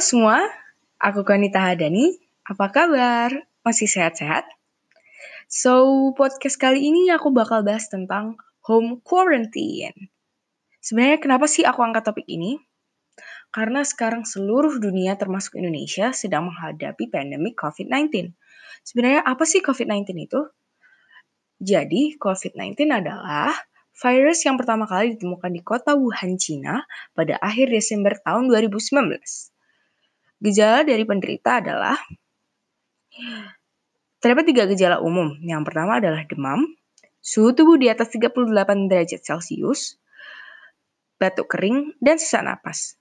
Semua, aku Konita Hadani. Apa kabar? Masih sehat-sehat? So, podcast kali ini aku bakal bahas tentang home quarantine. Sebenarnya kenapa sih aku angkat topik ini? Karena sekarang seluruh dunia termasuk Indonesia sedang menghadapi pandemi COVID-19. Sebenarnya apa sih COVID-19 itu? Jadi, COVID-19 adalah virus yang pertama kali ditemukan di kota Wuhan, Cina pada akhir Desember tahun 2019. Gejala dari penderita adalah terdapat tiga gejala umum. Yang pertama adalah demam, suhu tubuh di atas 38 derajat Celcius, batuk kering, dan sesak napas.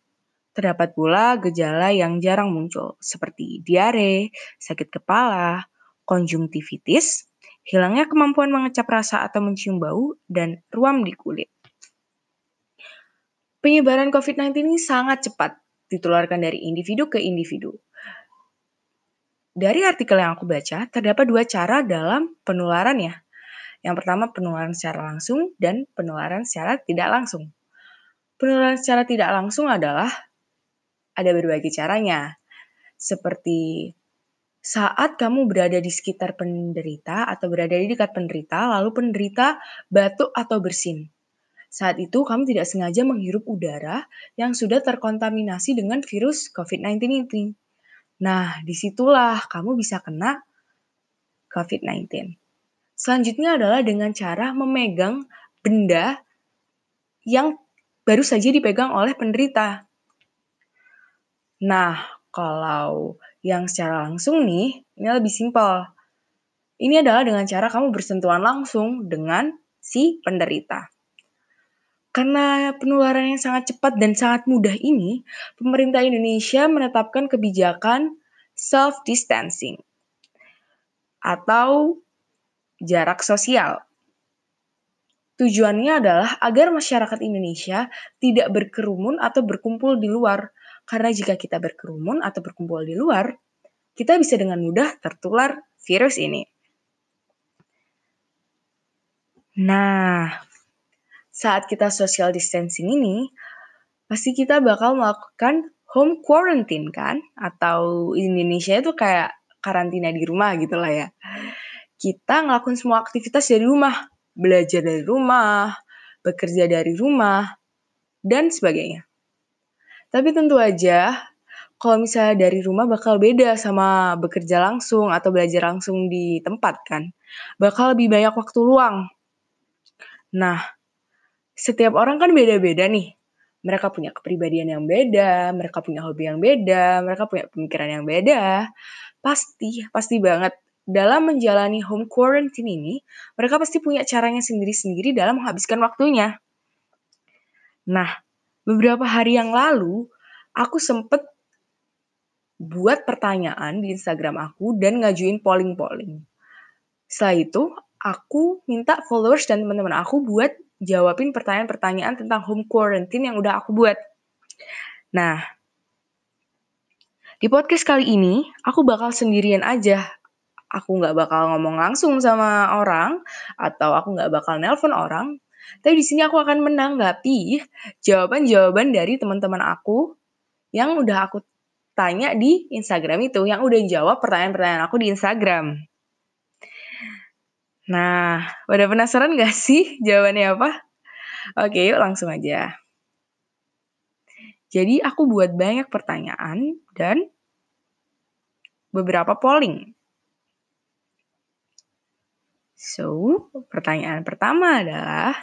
Terdapat pula gejala yang jarang muncul, seperti diare, sakit kepala, konjungtivitis, hilangnya kemampuan mengecap rasa atau mencium bau, dan ruam di kulit. Penyebaran COVID-19 ini sangat cepat, ditularkan dari individu ke individu. Dari artikel yang aku baca, terdapat dua cara dalam penularan ya. Yang pertama penularan secara langsung dan penularan secara tidak langsung. Penularan secara tidak langsung adalah ada berbagai caranya. Seperti saat kamu berada di sekitar penderita atau berada di dekat penderita, lalu penderita batuk atau bersin. Saat itu kamu tidak sengaja menghirup udara yang sudah terkontaminasi dengan virus COVID-19 ini. Nah, di situlah kamu bisa kena COVID-19. Selanjutnya adalah dengan cara memegang benda yang baru saja dipegang oleh penderita. Nah, kalau yang secara langsung nih, ini lebih simpel. Ini adalah dengan cara kamu bersentuhan langsung dengan si penderita. Karena penularan yang sangat cepat dan sangat mudah ini, pemerintah Indonesia menetapkan kebijakan self-distancing atau jarak sosial. Tujuannya adalah agar masyarakat Indonesia tidak berkerumun atau berkumpul di luar, karena jika kita berkerumun atau berkumpul di luar, kita bisa dengan mudah tertular virus ini. Nah, saat kita social distancing ini, pasti kita bakal melakukan home quarantine kan? Atau Indonesia itu kayak karantina di rumah gitu lah ya. Kita ngelakuin semua aktivitas dari rumah, belajar dari rumah, bekerja dari rumah, dan sebagainya. Tapi tentu aja kalau misalnya dari rumah bakal beda sama bekerja langsung atau belajar langsung di tempat kan. Bakal lebih banyak waktu luang. Nah, setiap orang kan beda-beda nih. Mereka punya kepribadian yang beda, mereka punya hobi yang beda, mereka punya pemikiran yang beda. Pasti, pasti banget dalam menjalani home quarantine ini, mereka pasti punya caranya sendiri-sendiri dalam menghabiskan waktunya. Nah, beberapa hari yang lalu aku sempet buat pertanyaan di Instagram aku dan ngajuin polling-polling. Setelah itu, aku minta followers dan teman-teman aku buat jawabin pertanyaan-pertanyaan tentang home quarantine yang udah aku buat. Nah, di podcast kali ini, aku bakal sendirian aja. Aku nggak bakal ngomong langsung sama orang, atau aku nggak bakal nelpon orang, tapi di sini aku akan menanggapi jawaban-jawaban dari teman-teman aku yang udah aku tanya di Instagram itu, yang udah jawab pertanyaan-pertanyaan aku di Instagram. Nah, udah penasaran gak sih jawabannya apa? Oke, yuk langsung aja. Jadi aku buat banyak pertanyaan dan beberapa polling. So, pertanyaan pertama adalah,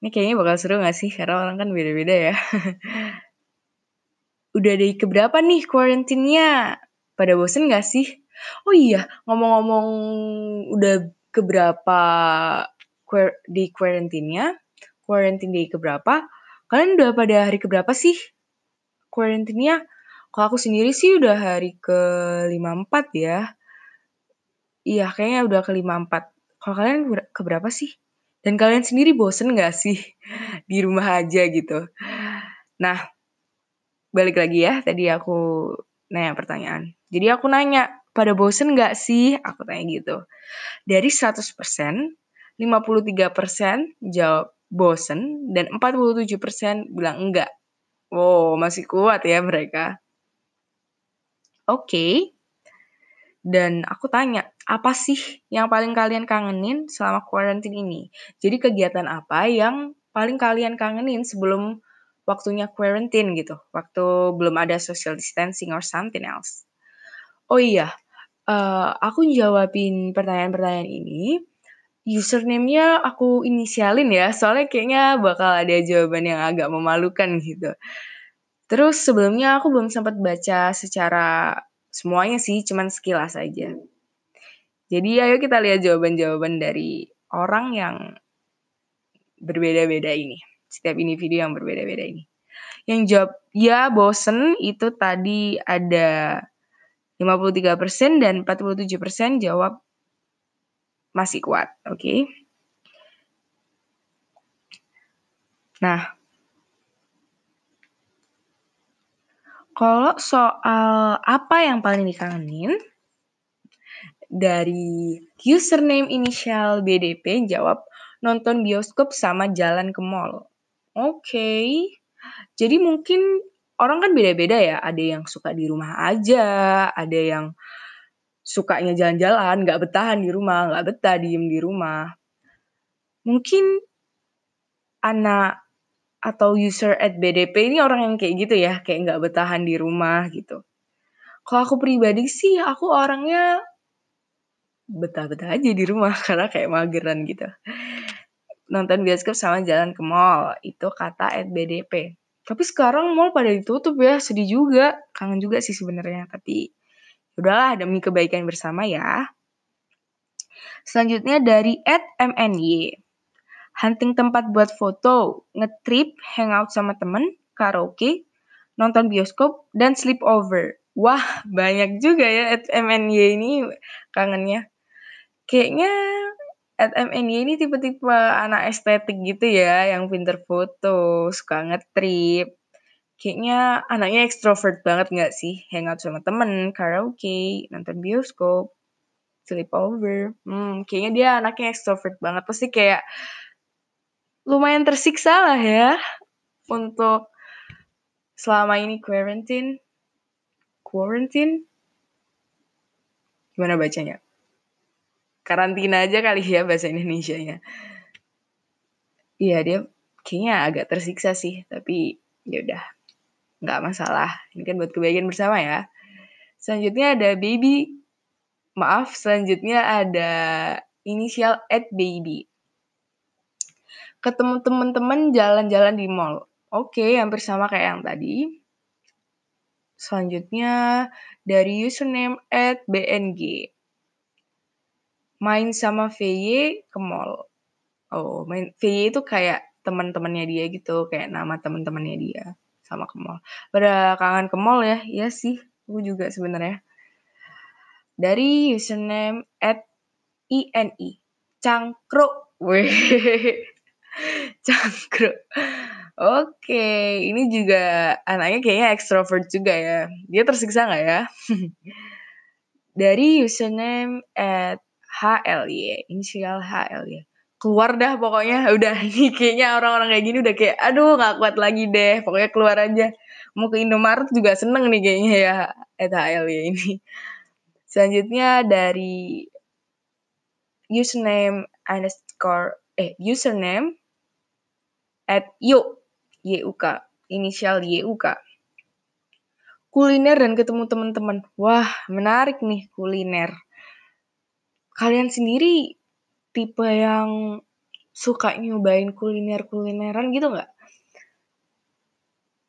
ini kayaknya bakal seru gak sih? Karena orang kan beda-beda ya. Udah dari keberapa nih kuarantinnya? Pada bosen gak sih? Oh iya, ngomong-ngomong udah keberapa di kuarantinnya, kuarantin day keberapa, kalian udah pada hari keberapa sih kuarantinnya? Kalau aku sendiri sih udah hari ke 54 ya. Iya, kayaknya udah ke 54. Kalau kalian keberapa sih? Dan kalian sendiri bosen gak sih di rumah aja gitu? Nah, balik lagi ya, tadi aku nanya pertanyaan. Jadi aku nanya, pada bosen gak sih? Aku tanya gitu. Dari 100%, 53% jawab bosen, dan 47% bilang enggak. Wow, masih kuat ya mereka. Oke. Dan aku tanya, apa sih yang paling kalian kangenin selama quarantine ini? Jadi kegiatan apa yang paling kalian kangenin sebelum waktunya quarantine gitu? Waktu belum ada social distancing or something else. Oh iya, uh, aku jawabin pertanyaan-pertanyaan ini. Username-nya aku inisialin ya, soalnya kayaknya bakal ada jawaban yang agak memalukan gitu. Terus sebelumnya aku belum sempat baca secara semuanya sih, cuman sekilas aja. Jadi ayo kita lihat jawaban-jawaban dari orang yang berbeda-beda ini. Setiap individu yang berbeda-beda ini. Yang jawab ya bosen itu tadi ada 53% dan 47% jawab masih kuat, oke? Okay? Nah, Kalau soal apa yang paling dikangenin, dari username inisial BDP jawab nonton bioskop sama jalan ke mall. Oke. Okay. Jadi mungkin orang kan beda-beda ya. Ada yang suka di rumah aja, ada yang sukanya jalan-jalan, nggak betahan di rumah, nggak betah diem di rumah. Mungkin anak atau user at BDP ini orang yang kayak gitu ya, kayak nggak bertahan di rumah gitu. Kalau aku pribadi sih, aku orangnya betah-betah aja di rumah karena kayak mageran gitu. Nonton bioskop sama jalan ke mall, itu kata at BDP. Tapi sekarang mall pada ditutup ya, sedih juga. Kangen juga sih sebenarnya, tapi udahlah demi kebaikan bersama ya. Selanjutnya dari at MNY hunting tempat buat foto, ngetrip, hangout sama temen, karaoke, nonton bioskop, dan sleep over. Wah, banyak juga ya at MNY ini kangennya. Kayaknya at ini tipe-tipe anak estetik gitu ya, yang pinter foto, suka ngetrip. Kayaknya anaknya ekstrovert banget gak sih? Hangout sama temen, karaoke, nonton bioskop, sleep over. Hmm, kayaknya dia anaknya ekstrovert banget. Pasti kayak lumayan tersiksa lah ya untuk selama ini quarantine. Quarantine? Gimana bacanya? Karantina aja kali ya bahasa Indonesia-nya. Iya dia kayaknya agak tersiksa sih, tapi ya udah nggak masalah. Ini kan buat kebaikan bersama ya. Selanjutnya ada baby. Maaf, selanjutnya ada inisial at baby ketemu teman-teman jalan-jalan di mall. Oke, hampir sama kayak yang tadi. Selanjutnya dari username at BNG. Main sama VY ke mall. Oh, main VY itu kayak teman-temannya dia gitu, kayak nama teman-temannya dia sama ke mall. Pada kangen ke mall ya? Iya sih, aku juga sebenarnya. Dari username at INI. Cangkruk. Weh. Cangkruk. Oke, ini juga anaknya kayaknya ekstrovert juga ya. Dia tersiksa nggak ya? Dari username at HLY, inisial HLY. Keluar dah pokoknya, udah ini kayaknya orang-orang kayak gini udah kayak, aduh nggak kuat lagi deh, pokoknya keluar aja. Mau ke Indomaret juga seneng nih kayaknya ya, at HLY ini. Selanjutnya dari username underscore eh username at yuk YUK inisial YUK kuliner dan ketemu teman-teman wah menarik nih kuliner kalian sendiri tipe yang suka nyobain kuliner kulineran gitu nggak?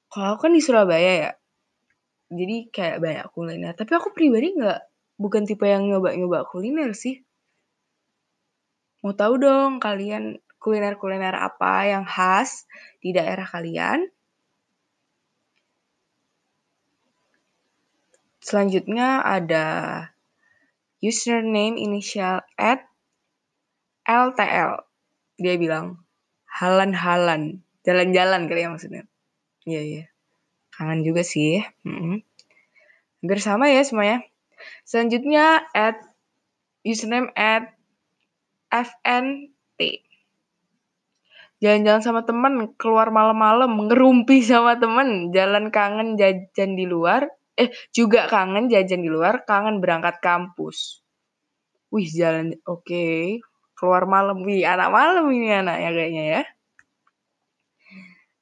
Kalau aku kan di Surabaya ya jadi kayak banyak kuliner. Tapi aku pribadi nggak bukan tipe yang nyoba-nyoba kuliner sih. Mau tahu dong kalian kuliner-kuliner apa yang khas di daerah kalian? Selanjutnya ada username inisial at LTL. Dia bilang, halan-halan, jalan-jalan kali ya maksudnya. Iya, iya. Kangen juga sih. Mm -hmm. Hampir sama ya semuanya. Selanjutnya at username at FNT. Jalan-jalan sama temen, keluar malam-malam, ngerumpi sama temen, jalan kangen jajan di luar, eh juga kangen jajan di luar, kangen berangkat kampus. Wih, jalan oke. Okay. Keluar malam. Wih, anak malam ini anaknya kayaknya ya.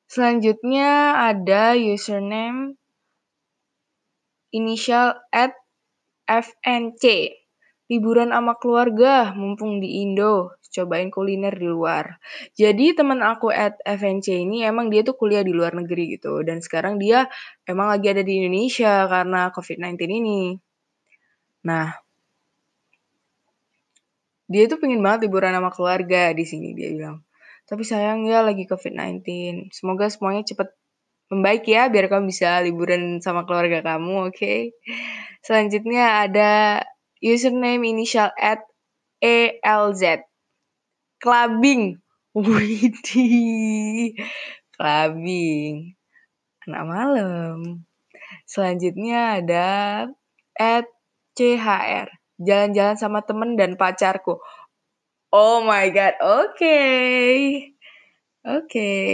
Selanjutnya ada username inisial at FNC. Liburan sama keluarga, mumpung di Indo, cobain kuliner di luar. Jadi teman aku at FNC ini emang dia tuh kuliah di luar negeri gitu. Dan sekarang dia emang lagi ada di Indonesia karena COVID-19 ini. Nah, dia tuh pengen banget liburan sama keluarga di sini dia bilang. Tapi sayang ya lagi COVID-19. Semoga semuanya cepet membaik ya biar kamu bisa liburan sama keluarga kamu, oke? Okay? Selanjutnya ada username initial at ELZ. Clubbing. Widih. Clubbing. Anak malam. Selanjutnya ada at CHR. Jalan-jalan sama temen dan pacarku. Oh my god, oke. Okay. Oke. Okay.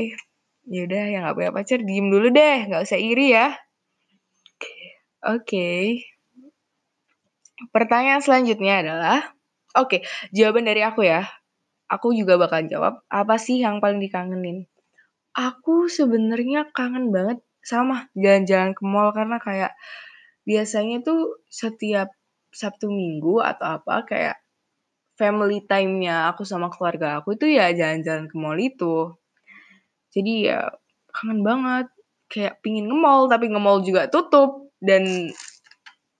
Yaudah, yang gak punya pacar diem dulu deh. Gak usah iri ya. Oke. Okay. Pertanyaan selanjutnya adalah, oke, okay, jawaban dari aku ya. Aku juga bakal jawab, apa sih yang paling dikangenin? Aku sebenarnya kangen banget sama jalan-jalan ke mall karena kayak biasanya tuh setiap Sabtu Minggu atau apa kayak family time-nya aku sama keluarga aku itu ya jalan-jalan ke mall itu. Jadi ya kangen banget. Kayak pingin nge mall tapi nge mall juga tutup dan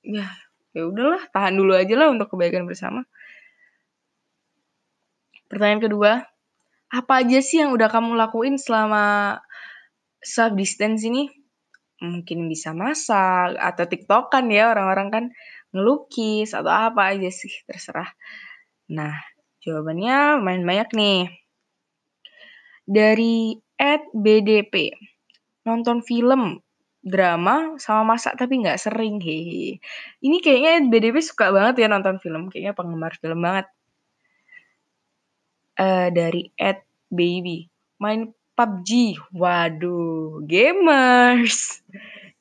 ya ya udahlah tahan dulu aja lah untuk kebaikan bersama pertanyaan kedua apa aja sih yang udah kamu lakuin selama self distance ini mungkin bisa masak atau tiktokan ya orang-orang kan ngelukis atau apa aja sih terserah nah jawabannya main banyak nih dari at BDP nonton film drama sama masak tapi nggak sering hehe. Ini kayaknya BDB suka banget ya nonton film, kayaknya penggemar film banget. Uh, dari Ed Baby main PUBG, waduh gamers,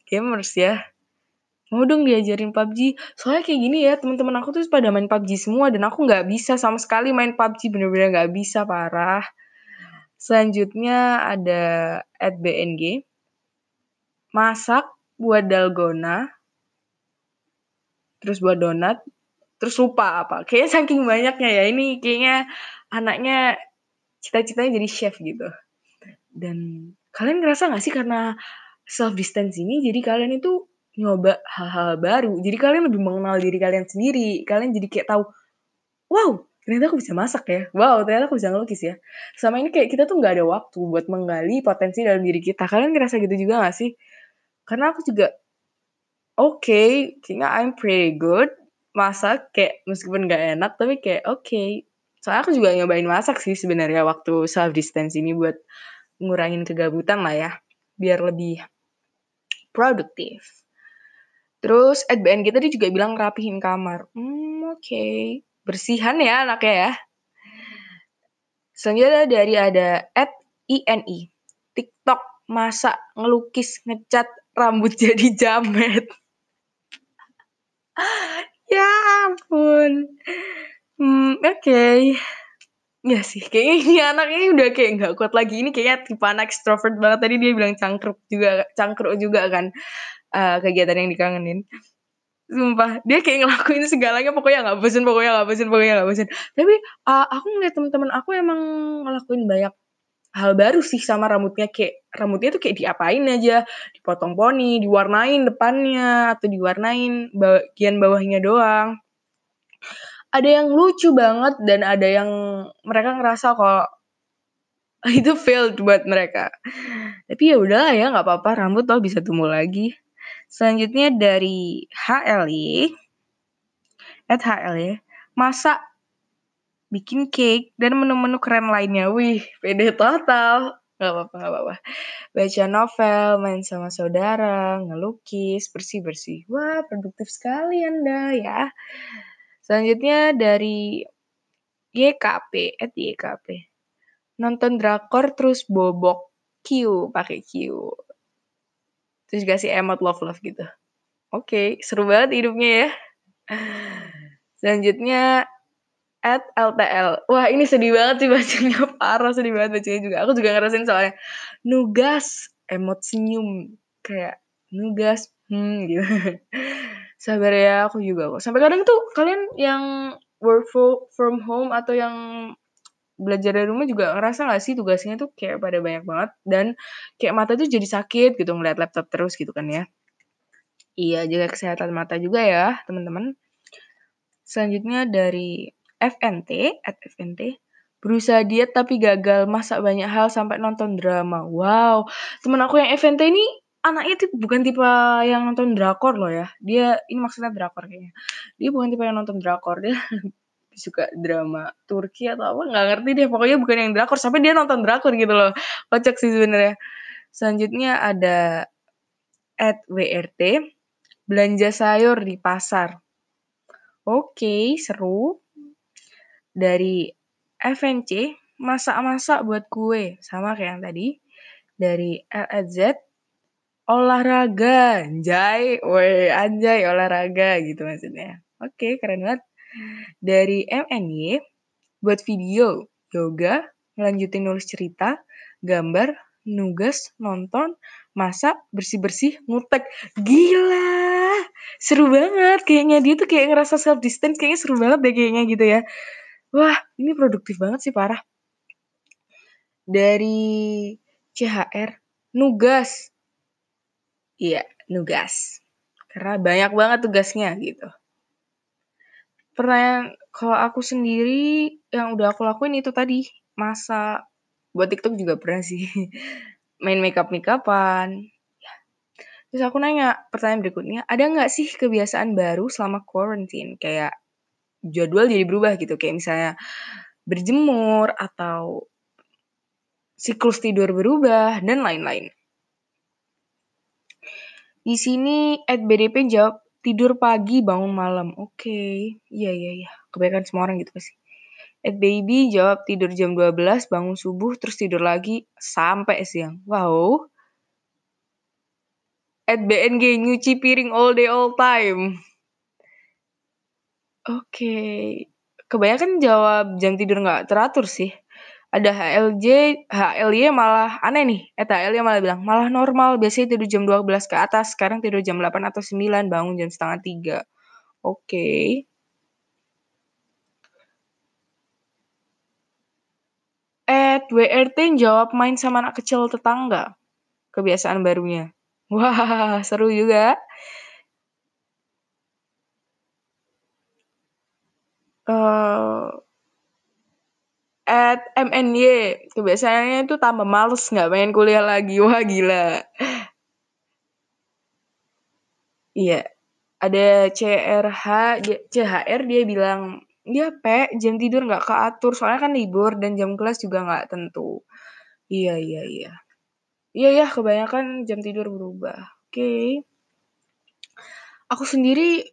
gamers ya. Mau dong diajarin PUBG. Soalnya kayak gini ya, teman-teman aku tuh pada main PUBG semua dan aku nggak bisa sama sekali main PUBG bener-bener nggak bisa parah. Selanjutnya ada BNG masak buat dalgona, terus buat donat, terus lupa apa. Kayaknya saking banyaknya ya, ini kayaknya anaknya cita-citanya jadi chef gitu. Dan kalian ngerasa gak sih karena self distance ini, jadi kalian itu nyoba hal-hal baru. Jadi kalian lebih mengenal diri kalian sendiri. Kalian jadi kayak tahu, wow, ternyata aku bisa masak ya. Wow, ternyata aku bisa ngelukis ya. Sama ini kayak kita tuh nggak ada waktu buat menggali potensi dalam diri kita. Kalian ngerasa gitu juga gak sih? karena aku juga oke okay, kayaknya I'm pretty good masak kayak meskipun gak enak tapi kayak oke okay. Soalnya aku juga nyobain masak sih sebenarnya waktu self distance ini buat ngurangin kegabutan lah ya biar lebih produktif terus BN kita dia juga bilang rapihin kamar hmm oke okay. bersihan ya anaknya ya selanjutnya dari ada at INI TikTok masak ngelukis ngecat rambut jadi jamet. ya ampun. Hmm, oke. Ya sih, kayaknya ini anak ini udah kayak nggak kuat lagi. Ini kayaknya tipe anak extrovert banget. Tadi dia bilang cangkruk juga, cangkruk juga kan uh, kegiatan yang dikangenin. Sumpah, dia kayak ngelakuin segalanya pokoknya nggak bosan, pokoknya nggak bosan, pokoknya nggak bosan. Tapi uh, aku ngeliat teman-teman aku emang ngelakuin banyak hal baru sih sama rambutnya kayak rambutnya tuh kayak diapain aja dipotong poni diwarnain depannya atau diwarnain bagian bawahnya doang ada yang lucu banget dan ada yang mereka ngerasa kok itu failed buat mereka tapi ya udahlah ya nggak apa-apa rambut tau bisa tumbuh lagi selanjutnya dari HLI at HLI masa bikin cake, dan menu-menu keren lainnya. Wih, pede total. Gak apa-apa, gak apa-apa. Baca novel, main sama saudara, ngelukis, bersih-bersih. Wah, produktif sekali Anda ya. Selanjutnya dari YKP, at YKP. Nonton drakor terus bobok Q, pakai Q. Terus kasih emot love-love gitu. Oke, seru banget hidupnya ya. Selanjutnya at LTL. Wah ini sedih banget sih bacanya. Parah sedih banget bacanya juga. Aku juga ngerasain soalnya. Nugas. Emot senyum. Kayak nugas. Hmm gitu. Sabar ya aku juga kok. Sampai kadang tuh kalian yang work from home atau yang belajar dari rumah juga ngerasa gak sih tugasnya tuh kayak pada banyak banget dan kayak mata tuh jadi sakit gitu ngeliat laptop terus gitu kan ya. Iya, jaga kesehatan mata juga ya, teman-teman. Selanjutnya dari FNT, at FNT, berusaha diet tapi gagal, masak banyak hal sampai nonton drama. Wow, temen aku yang FNT ini anaknya tuh bukan tipe yang nonton drakor loh ya. Dia ini maksudnya drakor kayaknya. Dia bukan tipe yang nonton drakor, dia suka drama Turki atau apa nggak ngerti deh. Pokoknya bukan yang drakor sampai dia nonton drakor gitu loh. Kocak sih sebenarnya. Selanjutnya ada at WRT belanja sayur di pasar. Oke seru. Dari FNC masak-masak buat kue sama kayak yang tadi. Dari LZ olahraga anjay woi anjay olahraga gitu maksudnya oke keren banget dari MNY buat video, yoga, ngelanjutin nulis cerita, gambar, nugas, nonton, masak, bersih-bersih, ngutek. Gila! Seru banget. Kayaknya dia tuh kayak ngerasa self distance kayaknya seru banget deh kayaknya gitu ya. Wah, ini produktif banget sih parah. Dari CHR, nugas. Iya, nugas. Karena banyak banget tugasnya gitu. Pernah kalau aku sendiri yang udah aku lakuin itu tadi masa. Buat TikTok juga pernah sih. Main makeup makeupan ya. terus aku nanya pertanyaan berikutnya ada nggak sih kebiasaan baru selama quarantine? Kayak jadwal jadi berubah gitu. Kayak misalnya berjemur atau siklus tidur berubah dan lain-lain di sini at BDP jawab tidur pagi bangun malam. Oke. Okay. iya iya iya. Kebanyakan semua orang gitu pasti. At baby jawab tidur jam 12 bangun subuh terus tidur lagi sampai siang. Wow. At BNG nyuci piring all day all time. Oke. Okay. kebanyakan jawab jam tidur nggak teratur sih ada HLJ, HLY malah aneh nih. Eh HLY malah bilang, malah normal. Biasanya tidur jam 12 ke atas, sekarang tidur jam 8 atau 9, bangun jam setengah 3. Oke. Okay. Ed WRT jawab main sama anak kecil tetangga. Kebiasaan barunya. Wah, seru juga. Uh, at MNY kebiasaannya itu tambah males nggak pengen kuliah lagi. Wah gila. Iya. Ada CRH CHR dia bilang dia pe jam tidur nggak keatur soalnya kan libur dan jam kelas juga nggak tentu. Iya iya iya. Iya ya kebanyakan jam tidur berubah. Oke. Okay. aku sendiri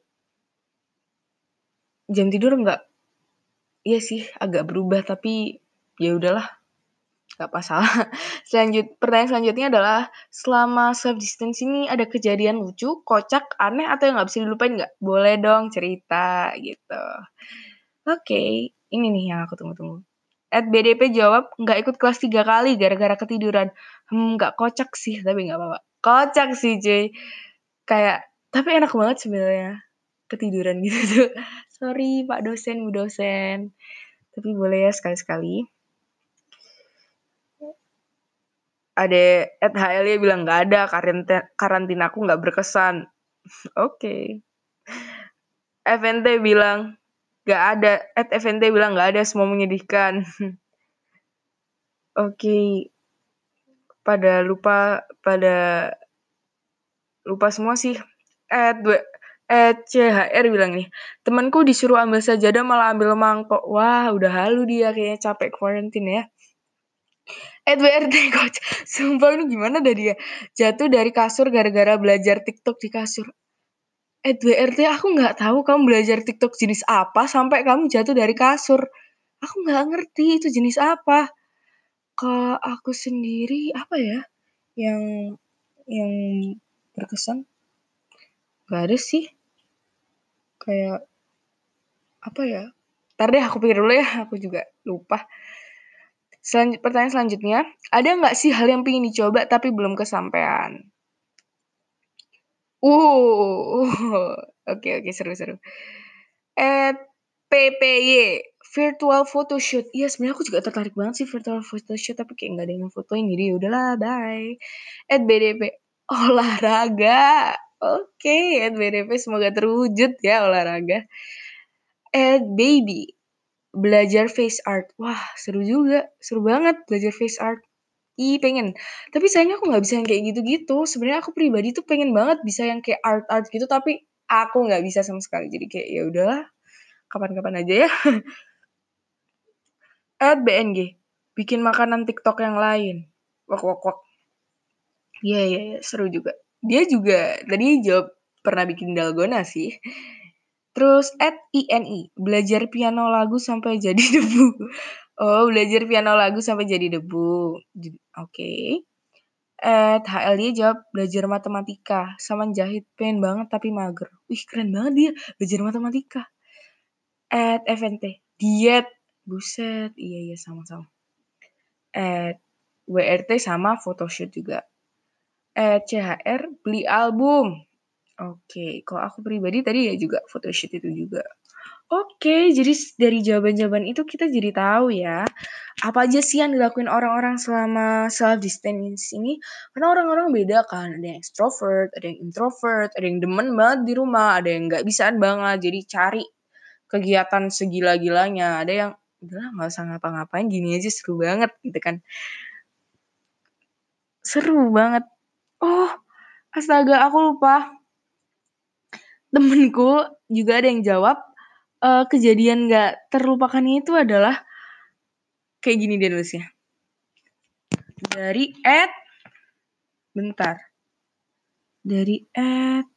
jam tidur nggak iya sih agak berubah tapi ya udahlah gak masalah. Selanjut pertanyaan selanjutnya adalah selama self distance ini ada kejadian lucu, kocak, aneh atau yang nggak bisa dilupain nggak? Boleh dong cerita gitu. Oke, okay, ini nih yang aku tunggu-tunggu. At BDP jawab nggak ikut kelas tiga kali gara-gara ketiduran. Hmm, nggak kocak sih tapi nggak apa-apa. Kocak sih cuy. Kayak tapi enak banget sebenarnya ketiduran gitu tuh sorry pak dosen bu dosen. Tapi boleh ya sekali-sekali. Ada at HL ya bilang nggak ada karantina karantina aku nggak berkesan. Oke. Okay. FNT bilang nggak ada. At FNT bilang nggak ada semua menyedihkan. Oke. Okay. pada lupa pada lupa semua sih. At eh CHR bilang nih, temanku disuruh ambil sajadah malah ambil mangkok. Wah, udah halu dia kayaknya capek quarantine ya. Edward coach, sumpah ini gimana dah dia jatuh dari kasur gara-gara belajar TikTok di kasur. Edward aku nggak tahu kamu belajar TikTok jenis apa sampai kamu jatuh dari kasur. Aku nggak ngerti itu jenis apa. Ke aku sendiri apa ya yang yang berkesan Gak ada sih. Kayak apa ya? Ntar deh aku pikir dulu ya, aku juga lupa. Selanjut, pertanyaan selanjutnya, ada nggak sih hal yang pengen dicoba tapi belum kesampaian? Uh, oke oke seru-seru. At PPY virtual photoshoot. Iya sebenarnya aku juga tertarik banget sih virtual photoshoot tapi kayak nggak ada yang fotoin jadi ya udahlah bye. At BDP olahraga. Oke, okay, BDP semoga terwujud ya olahraga. At baby belajar face art. Wah, seru juga. Seru banget belajar face art. Ih, pengen. Tapi sayangnya aku nggak bisa yang kayak gitu-gitu. Sebenarnya aku pribadi tuh pengen banget bisa yang kayak art-art gitu, tapi aku nggak bisa sama sekali. Jadi kayak ya udahlah, kapan-kapan aja ya. At BNG, bikin makanan TikTok yang lain. Wak wak wak. Iya, yeah, iya, yeah, yeah, seru juga. Dia juga tadi jawab pernah bikin dalgona sih. Terus at INI, belajar piano lagu sampai jadi debu. Oh, belajar piano lagu sampai jadi debu. Oke. Okay. At HLD jawab belajar matematika sama jahit pengen banget tapi mager. Wih keren banget dia belajar matematika. At FNT diet. Buset, iya iya sama-sama. At WRT sama photoshoot juga. At CHR beli album. Oke, kalau aku pribadi tadi ya juga photoshoot itu juga. Oke, jadi dari jawaban-jawaban itu kita jadi tahu ya, apa aja sih yang dilakuin orang-orang selama self distance ini. Karena orang-orang beda kan, ada yang extrovert, ada yang introvert, ada yang demen banget di rumah, ada yang nggak bisaan banget, jadi cari kegiatan segila-gilanya. Ada yang udah nggak usah ngapa-ngapain, gini aja seru banget gitu kan. Seru banget. Oh, astaga, aku lupa. Temenku juga ada yang jawab uh, kejadian gak terlupakannya itu adalah kayak gini dia nulisnya dari Ed bentar. Dari Ed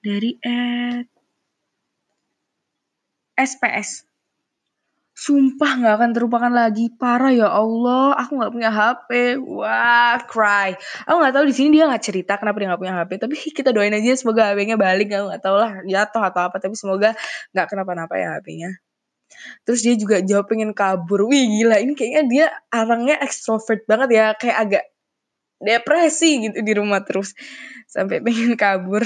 dari Ed SPS Sumpah nggak akan terlupakan lagi. Parah ya Allah, aku nggak punya HP. Wah, cry. Aku nggak tahu di sini dia nggak cerita kenapa dia nggak punya HP. Tapi kita doain aja semoga HP-nya balik. Aku nggak tahu lah jatuh atau apa. Tapi semoga nggak kenapa-napa ya HP-nya. Terus dia juga jawab pengen kabur. Wih gila, ini kayaknya dia orangnya extrovert banget ya. Kayak agak depresi gitu di rumah terus. Sampai pengen kabur.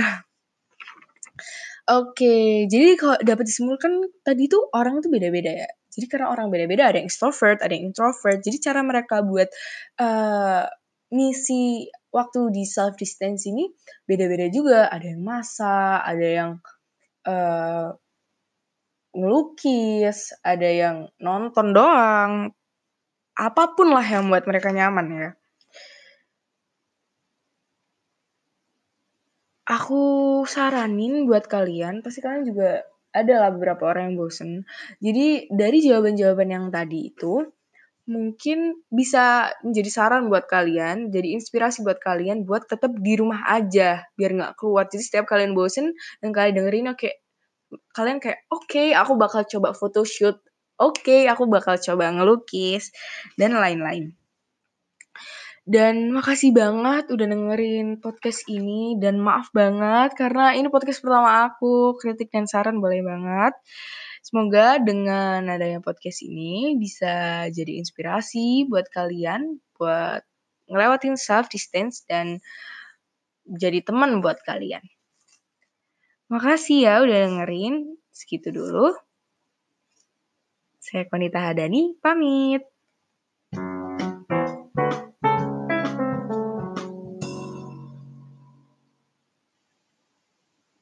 Oke, jadi kalau dapat disimpulkan tadi tuh orang tuh beda-beda ya. Jadi karena orang beda-beda, ada yang extrovert, ada yang introvert. Jadi cara mereka buat uh, ngisi waktu di self distance ini beda-beda juga. Ada yang masak, ada yang uh, ngelukis, ada yang nonton doang. Apa pun lah yang buat mereka nyaman ya. Aku saranin buat kalian, pasti kalian juga ada lah beberapa orang yang bosen. Jadi dari jawaban-jawaban yang tadi itu mungkin bisa menjadi saran buat kalian, jadi inspirasi buat kalian buat tetap di rumah aja biar nggak keluar. Jadi setiap kalian bosen dan kalian dengerin oke kalian kayak oke okay, aku bakal coba photoshoot, oke okay, aku bakal coba ngelukis dan lain-lain. Dan makasih banget udah dengerin podcast ini dan maaf banget karena ini podcast pertama aku, kritik dan saran boleh banget. Semoga dengan adanya podcast ini bisa jadi inspirasi buat kalian buat ngelewatin self distance dan jadi teman buat kalian. Makasih ya udah dengerin. Segitu dulu. Saya Konita Hadani, pamit.